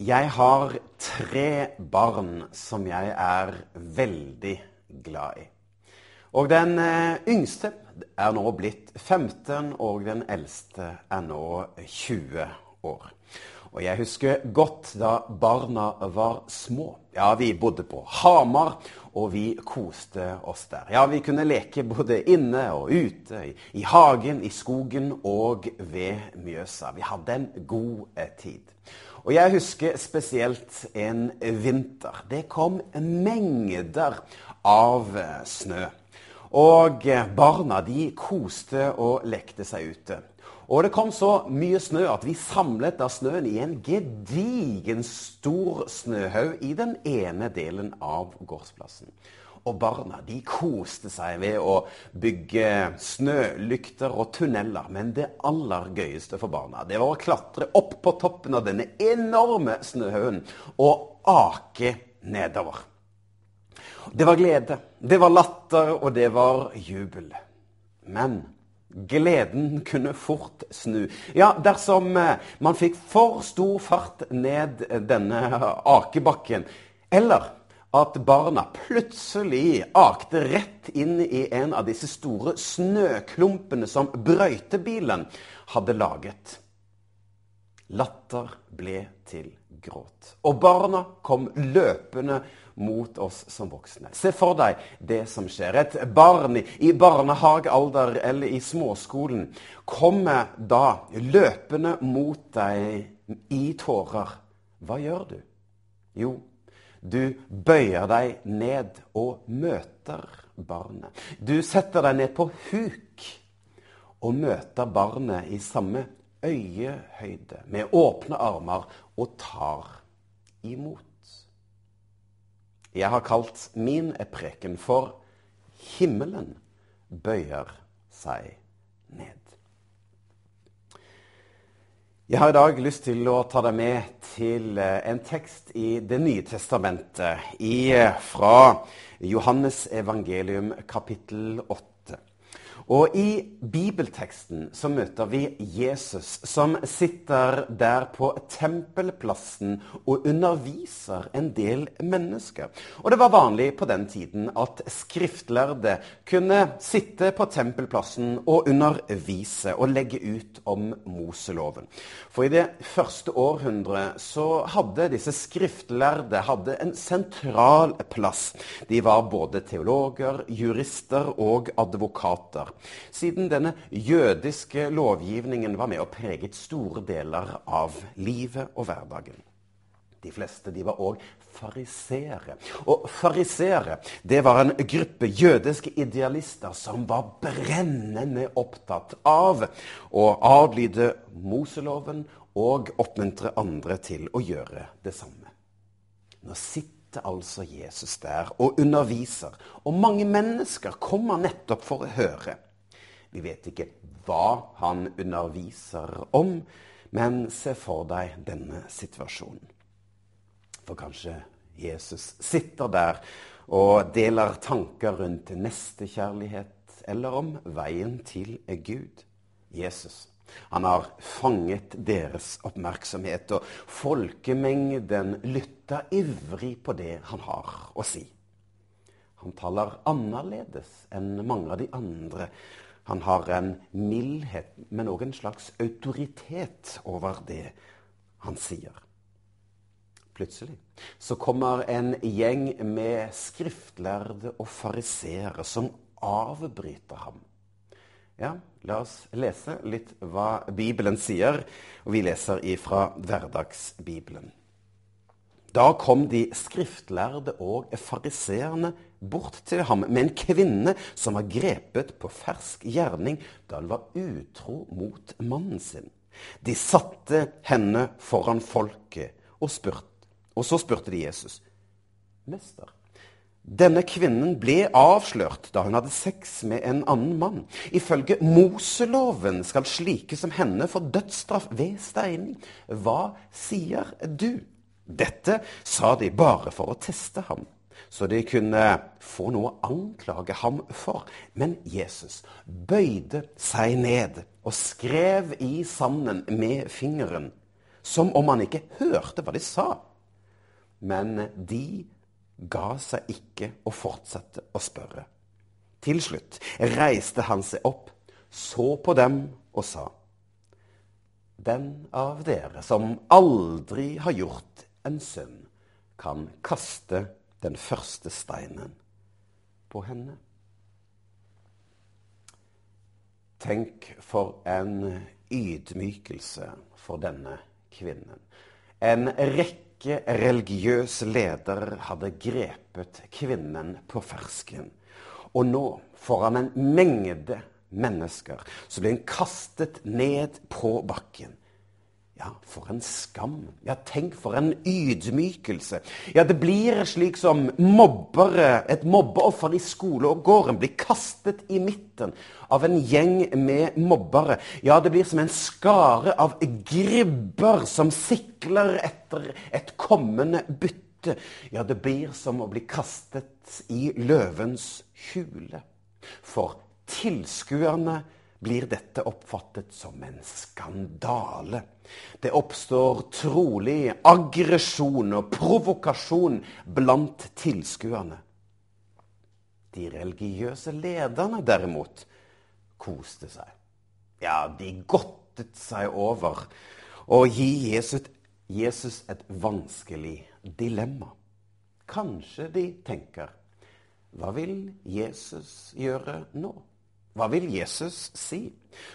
Jeg har tre barn som jeg er veldig glad i. Og den eh, yngste er nå blitt 15, og den eldste er nå 20 år. Og jeg husker godt da barna var små. Ja, vi bodde på Hamar, og vi koste oss der. Ja, vi kunne leke både inne og ute, i, hagen, i skogen og ved Mjøsa. Vi hadde en god eh, tid. Og jeg husker spesielt en vinter. Det kom mengder av eh, snø. Og eh, barna de koste og lekte seg ute. Og det kom så mye snø at vi samlet da snøen i en gedigen stor snøhaug i den ene delen av gårdsplassen. Og barna de koste seg ved å bygge snølykter og tunneler. Men det aller gøyeste for barna det var å klatre opp på toppen av denne enorme snøhaugen og ake nedover. Det var glede, det var latter, og det var jubel. Men gleden kunne fort snu. Ja, dersom man fikk for stor fart ned denne akebakken, eller at barna plutselig akte rett inn i en av disse store snøklumpene som brøytebilen hadde laget. Latter ble til gråt. Og barna kom løpende mot oss som voksne. Se for deg det som skjer. Et barn i barnehagealder eller i småskolen kommer da løpende mot deg i tårer. Hva gjør du? Jo, du bøyer deg ned og møter barnet. Du setter deg ned på huk og møter barnet i samme øyehøyde, med åpne armer, og tar imot. Jeg har kalt min preken for 'Himmelen bøyer seg ned'. Jeg har i dag lyst til å ta deg med til eh, en tekst i Det nye testamentet, i, eh, fra Johannes evangelium kapittel 8. Og i bibelteksten så møter vi Jesus som sitter der på tempelplassen og underviser en del mennesker. Og det var vanlig på den tiden at skriftlærde kunne sitte på tempelplassen og undervise og legge ut om Moseloven. For i det første århundret så hadde disse skriftlærde hadde en sentral plass. De var både teologer, jurister og advokater siden denne jødiske lovgivningen var med og preget store deler av livet og hverdagen. De fleste de var òg fariseere. Og fariseere det var en gruppe jødiske idealister som var brennende opptatt av å adlyde Moseloven og oppmuntre andre til å gjøre det samme. Nå sitter altså Jesus der og underviser, og mange mennesker kommer nettopp for å høre. Vi vet ikke hva han underviser om, men se for deg denne situasjonen. For kanskje Jesus sitter der og deler tanker rundt nestekjærlighet, eller om veien til Gud. Jesus. Han har fanget deres oppmerksomhet, og folkemengden lytter ivrig på det han har å si. Han taler annerledes enn mange av de andre han har en mildhet, men òg en slags autoritet over det han sier. Plutselig så kommer en gjeng med skriftlærde og fariseere som avbryter ham. Ja, la oss lese litt hva Bibelen sier, og vi leser ifra Hverdagsbibelen. Da kom de skriftlærde og fariseerne bort til ham med en kvinne som var grepet på fersk gjerning da hun var utro mot mannen sin. De satte henne foran folket og spurte. Og så spurte de Jesus. Mester, Denne kvinnen ble avslørt da hun hadde sex med en annen mann. Ifølge Moseloven skal slike som henne få dødsstraff ved steining. Hva sier du? Dette sa de bare for å teste ham, så de kunne få noe å anklage ham for. Men Jesus bøyde seg ned og skrev i sanden med fingeren, som om han ikke hørte hva de sa. Men de ga seg ikke og fortsatte å spørre. Til slutt reiste han seg opp, så på dem og sa:" Den av dere som aldri har gjort en synd, kan kaste den første steinen på henne. Tenk for en ydmykelse for denne kvinnen. En rekke religiøs ledere hadde grepet kvinnen på fersken. Og nå, foran en mengde mennesker, så ble hun kastet ned på bakken. Ja, for en skam. Ja, tenk for en ydmykelse. Ja, det blir slik som mobbere, et mobbeoffer i skolegården blir kastet i midten av en gjeng med mobbere. Ja, det blir som en skare av gribber som sikler etter et kommende bytte. Ja, det blir som å bli kastet i løvens hule. For tilskuerne blir dette oppfattet som en skandale. Det oppstår trolig aggresjon og provokasjon blant tilskuerne. De religiøse lederne derimot koste seg. Ja, de godtet seg over å gi Jesus, et vanskelig dilemma. Kanskje de tenker hva vil Jesus gjøre nå? Hva vil Jesus si?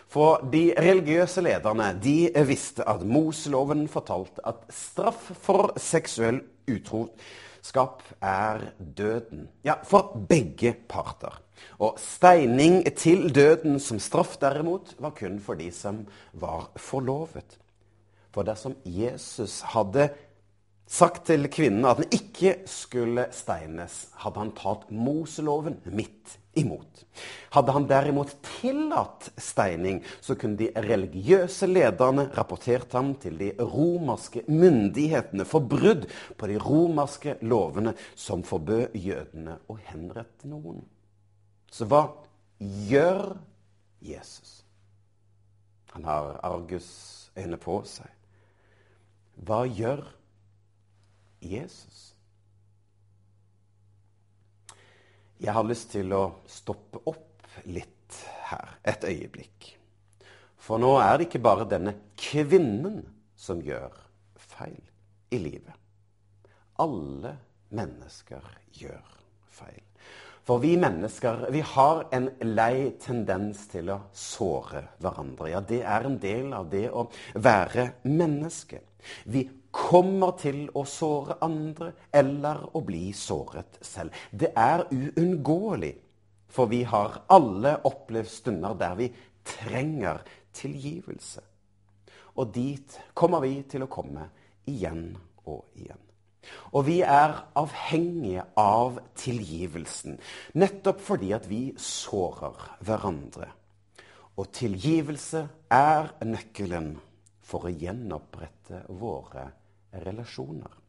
For de religiøse lederne de visste at Moseloven fortalte at straff for seksuell utroskap er døden. Ja, for begge parter. Og steining til døden som straff, derimot, var kun for de som var forlovet. For dersom Jesus hadde sagt til kvinnen at den ikke skulle steines, hadde han tatt Moseloven midt imot. Hadde han derimot tillatt steining, så kunne de religiøse lederne rapportert ham til de romerske myndighetene for brudd på de romerske lovene som forbød jødene å henrette noen. Så hva gjør Jesus? Han har Argus øyne på seg. Hva gjør Jesus? Jeg har lyst til å stoppe opp litt her et øyeblikk. For nå er det ikke bare denne kvinnen som gjør feil i livet. Alle mennesker gjør feil. For vi mennesker vi har en lei tendens til å såre hverandre. Ja, det er en del av det å være menneske. Vi kommer til å såre andre eller å bli såret selv. Det er uunngåelig, for vi har alle opplevd stunder der vi trenger tilgivelse. Og dit kommer vi til å komme igjen og igjen. Og vi er avhengige av tilgivelsen, nettopp fordi at vi sårer hverandre. Og tilgivelse er nøkkelen for å gjenopprette våre relasjoner.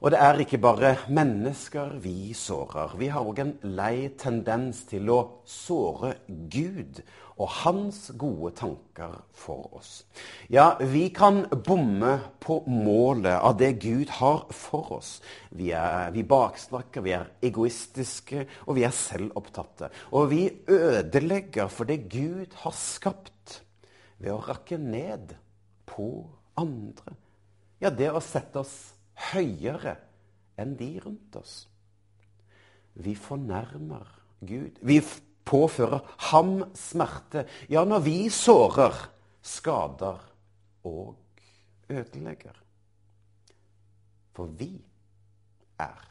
Og det er ikke bare mennesker vi sårer. Vi har òg en lei tendens til å såre Gud og hans gode tanker for oss. Ja, vi kan bomme på målet av det Gud har for oss. Vi, er, vi baksnakker, vi er egoistiske, og vi er selvopptatte. Og vi ødelegger for det Gud har skapt, ved å rakke ned på andre. Ja, det å sette oss høyere enn de rundt oss. Vi fornærmer Gud. Vi påfører ham smerte. Ja, når vi sårer, skader og ødelegger. For vi er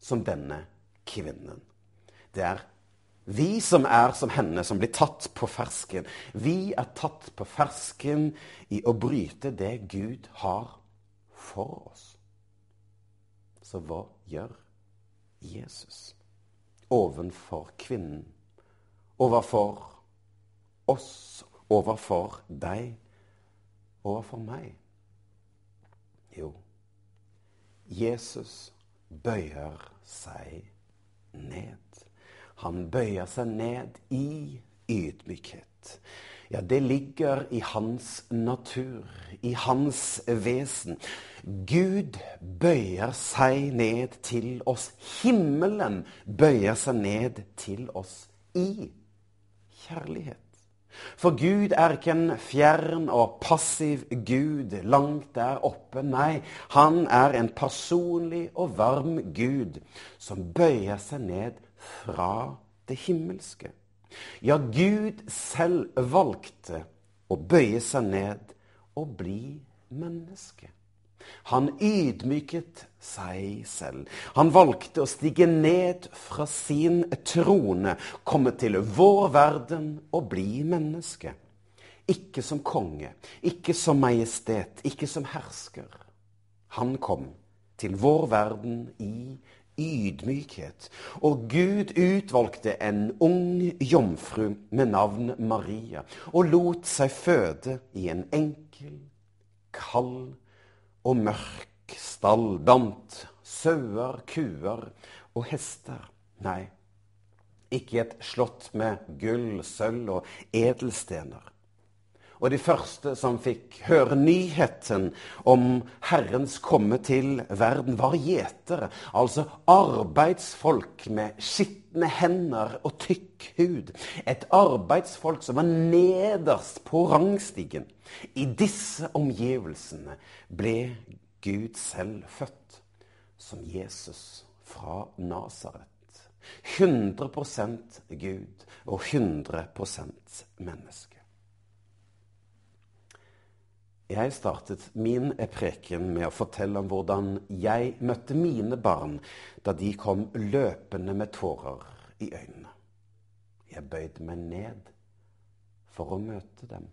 som denne kvinnen. Det er vi som er som henne, som blir tatt på fersken. Vi er tatt på fersken i å bryte det Gud har for oss. Så hva gjør Jesus ovenfor kvinnen, overfor oss, overfor deg, overfor meg? Jo, Jesus bøyer seg ned. Han bøyer seg ned i ydmykhet. Ja, det ligger i hans natur, i hans vesen. Gud bøyer seg ned til oss. Himmelen bøyer seg ned til oss i kjærlighet. For Gud er ikke en fjern og passiv Gud langt der oppe. Nei, han er en personlig og varm Gud som bøyer seg ned fra det himmelske. Ja, Gud selv valgte å bøye seg ned og bli menneske. Han ydmyket seg selv. Han valgte å stige ned fra sin trone, komme til vår verden og bli menneske. Ikke som konge, ikke som majestet, ikke som hersker. Han kom til vår verden i ydmykhet. Og Gud utvalgte en ung jomfru med navn Maria og lot seg føde i en enkel, kald og mørk stall blant sauer, kuer og hester. Nei, ikke i et slott med gull, sølv og edelstener. Og de første som fikk høre nyheten om Herrens komme til verden, var gjetere. Altså arbeidsfolk med skitne hender og tykk hud. Et arbeidsfolk som var nederst på rangstigen. I disse omgivelsene ble Gud selv født som Jesus fra Nasaret. 100% Gud og 100% menneske. Jeg startet min preken med å fortelle om hvordan jeg møtte mine barn da de kom løpende med tårer i øynene. Jeg bøyde meg ned for å møte dem.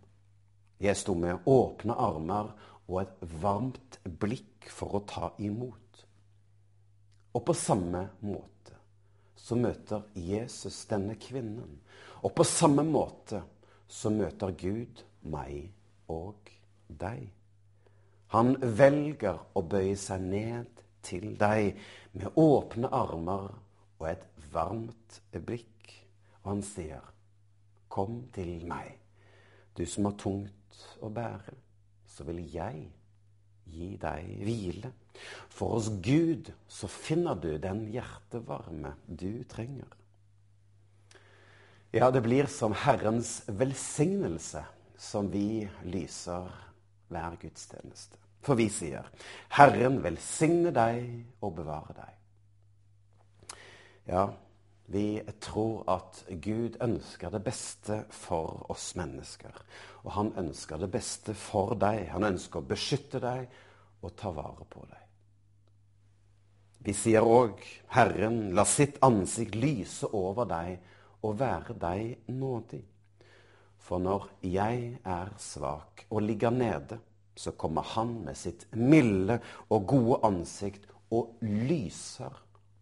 Jeg sto med åpne armer og et varmt blikk for å ta imot. Og på samme måte så møter Jesus denne kvinnen. Og på samme måte så møter Gud meg og deg. Han velger å bøye seg ned til deg med åpne armer og et varmt blikk. Og han sier, 'Kom til meg, du som har tungt å bære, så vil jeg gi deg hvile.' For hos Gud så finner du den hjertevarme du trenger. Ja, det blir som Herrens velsignelse som vi lyser hver gudstjeneste. For vi sier, 'Herren velsigne deg og bevare deg'. Ja, vi tror at Gud ønsker det beste for oss mennesker. Og han ønsker det beste for deg. Han ønsker å beskytte deg og ta vare på deg. Vi sier òg, 'Herren, la sitt ansikt lyse over deg og være deg nådig'. For når jeg er svak og ligger nede, så kommer han med sitt milde og gode ansikt og lyser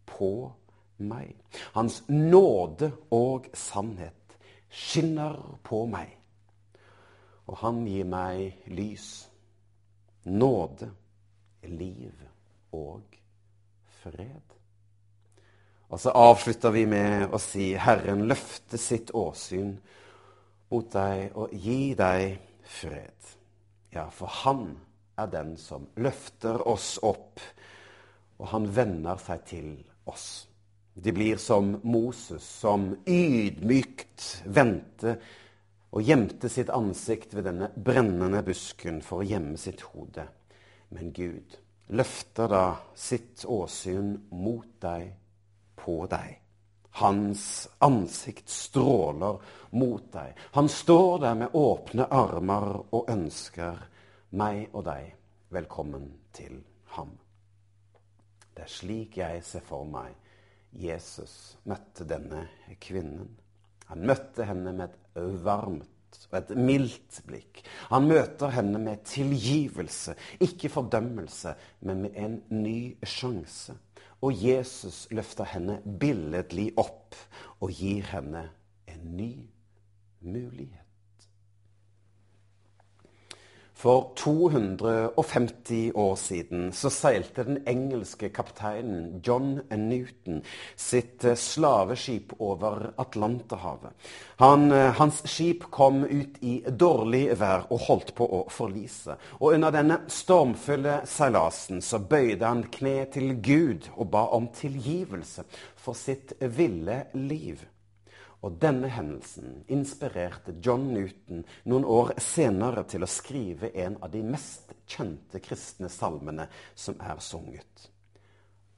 på meg. Hans nåde og sannhet skinner på meg. Og han gir meg lys, nåde, liv og fred. Og så avslutter vi med å si Herren løfte sitt åsyn mot deg og gi deg fred. Ja, for han er den som løfter oss opp, og han vender seg til oss. De blir som Moses, som ydmykt vendte og gjemte sitt ansikt ved denne brennende busken for å gjemme sitt hode. Men Gud løfter da sitt åsyn mot deg, på deg. Hans ansikt stråler mot deg. Han står der med åpne armer og ønsker meg og deg velkommen til ham. Det er slik jeg ser for meg Jesus møtte denne kvinnen. Han møtte henne med et varmt og et mildt blikk. Han møter henne med tilgivelse, ikke fordømmelse, men med en ny sjanse. Og Jesus løfter henne billedlig opp og gir henne en ny mulighet. For 250 år siden så seilte den engelske kapteinen John Newton sitt eh, slaveskip over Atlanterhavet. Han, eh, hans skip kom ut i dårlig vær og holdt på å forlise. Og under denne stormfulle seilasen så bøyde han kne til Gud og ba om tilgivelse for sitt ville liv. Og denne hendelsen inspirerte John Newton noen år senere til å skrive en av de mest kjente kristne salmene som er sunget.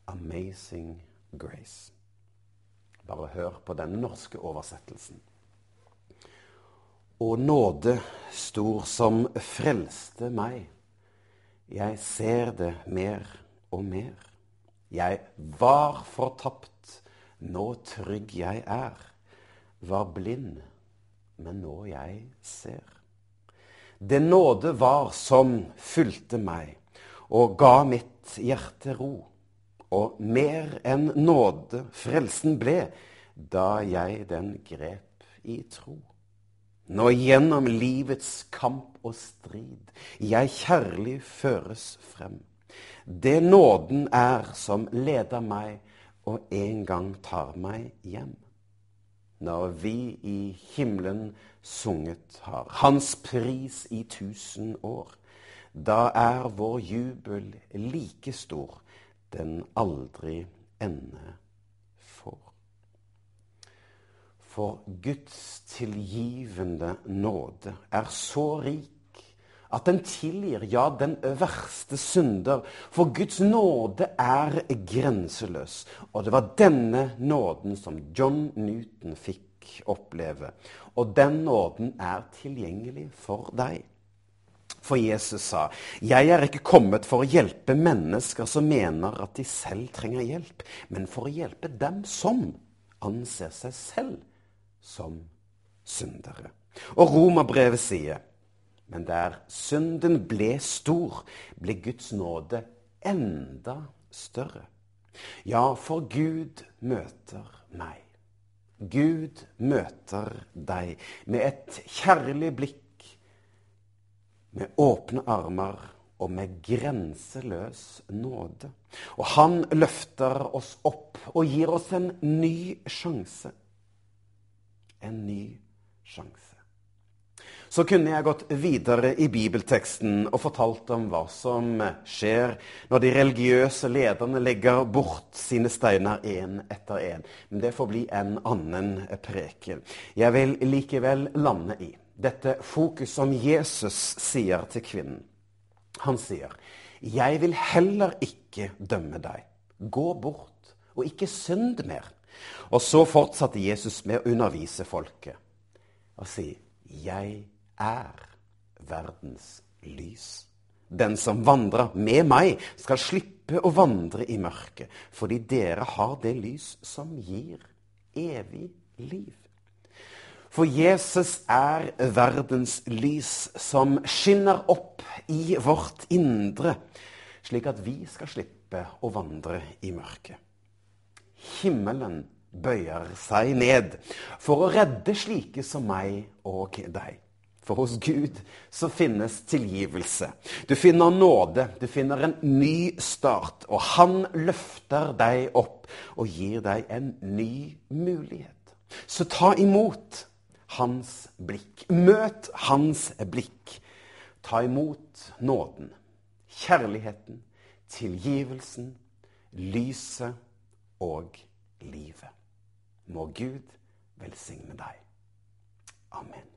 'Amazing Grace'. Bare hør på den norske oversettelsen. Og nåde stor som frelste meg. Jeg ser det mer og mer. Jeg var fortapt, nå trygg jeg er var blind, men nå jeg ser. Det nåde var som fulgte meg og ga mitt hjerte ro. Og mer enn nåde frelsen ble da jeg den grep i tro. Nå gjennom livets kamp og strid jeg kjærlig føres frem. Det nåden er som leder meg og en gang tar meg hjem når vi i himmelen sunget har Hans pris i tusen år. Da er vår jubel like stor den aldri ende får. For Guds tilgivende nåde er så rik at den tilgir, ja, den verste synder. For Guds nåde er grenseløs. Og det var denne nåden som John Newton fikk oppleve. Og den nåden er tilgjengelig for deg. For Jesus sa, 'Jeg er ikke kommet for å hjelpe mennesker som mener at de selv trenger hjelp, men for å hjelpe dem som anser seg selv som syndere.' Og Romerbrevet sier, men der synden ble stor, ble Guds nåde enda større. Ja, for Gud møter meg. Gud møter deg med et kjærlig blikk, med åpne armer og med grenseløs nåde. Og han løfter oss opp og gir oss en ny sjanse. En ny sjanse så kunne jeg gått videre i bibelteksten og fortalt om hva som skjer når de religiøse lederne legger bort sine steiner én etter én. Men det får bli en annen preken. Jeg vil likevel lande i dette fokus som Jesus sier til kvinnen. Han sier, 'Jeg vil heller ikke dømme deg. Gå bort, og ikke synd mer.' Og så fortsatte Jesus med å undervise folket og si, 'Jeg er verdens lys. Den som vandrer med meg, skal slippe å vandre i mørket, fordi dere har det lys som gir evig liv. For Jesus er verdens lys som skinner opp i vårt indre, slik at vi skal slippe å vandre i mørket. Himmelen bøyer seg ned for å redde slike som meg og deg. For hos Gud så finnes tilgivelse. Du finner nåde, du finner en ny start. Og han løfter deg opp og gir deg en ny mulighet. Så ta imot hans blikk. Møt hans blikk. Ta imot nåden, kjærligheten, tilgivelsen, lyset og livet. Må Gud velsigne deg. Amen.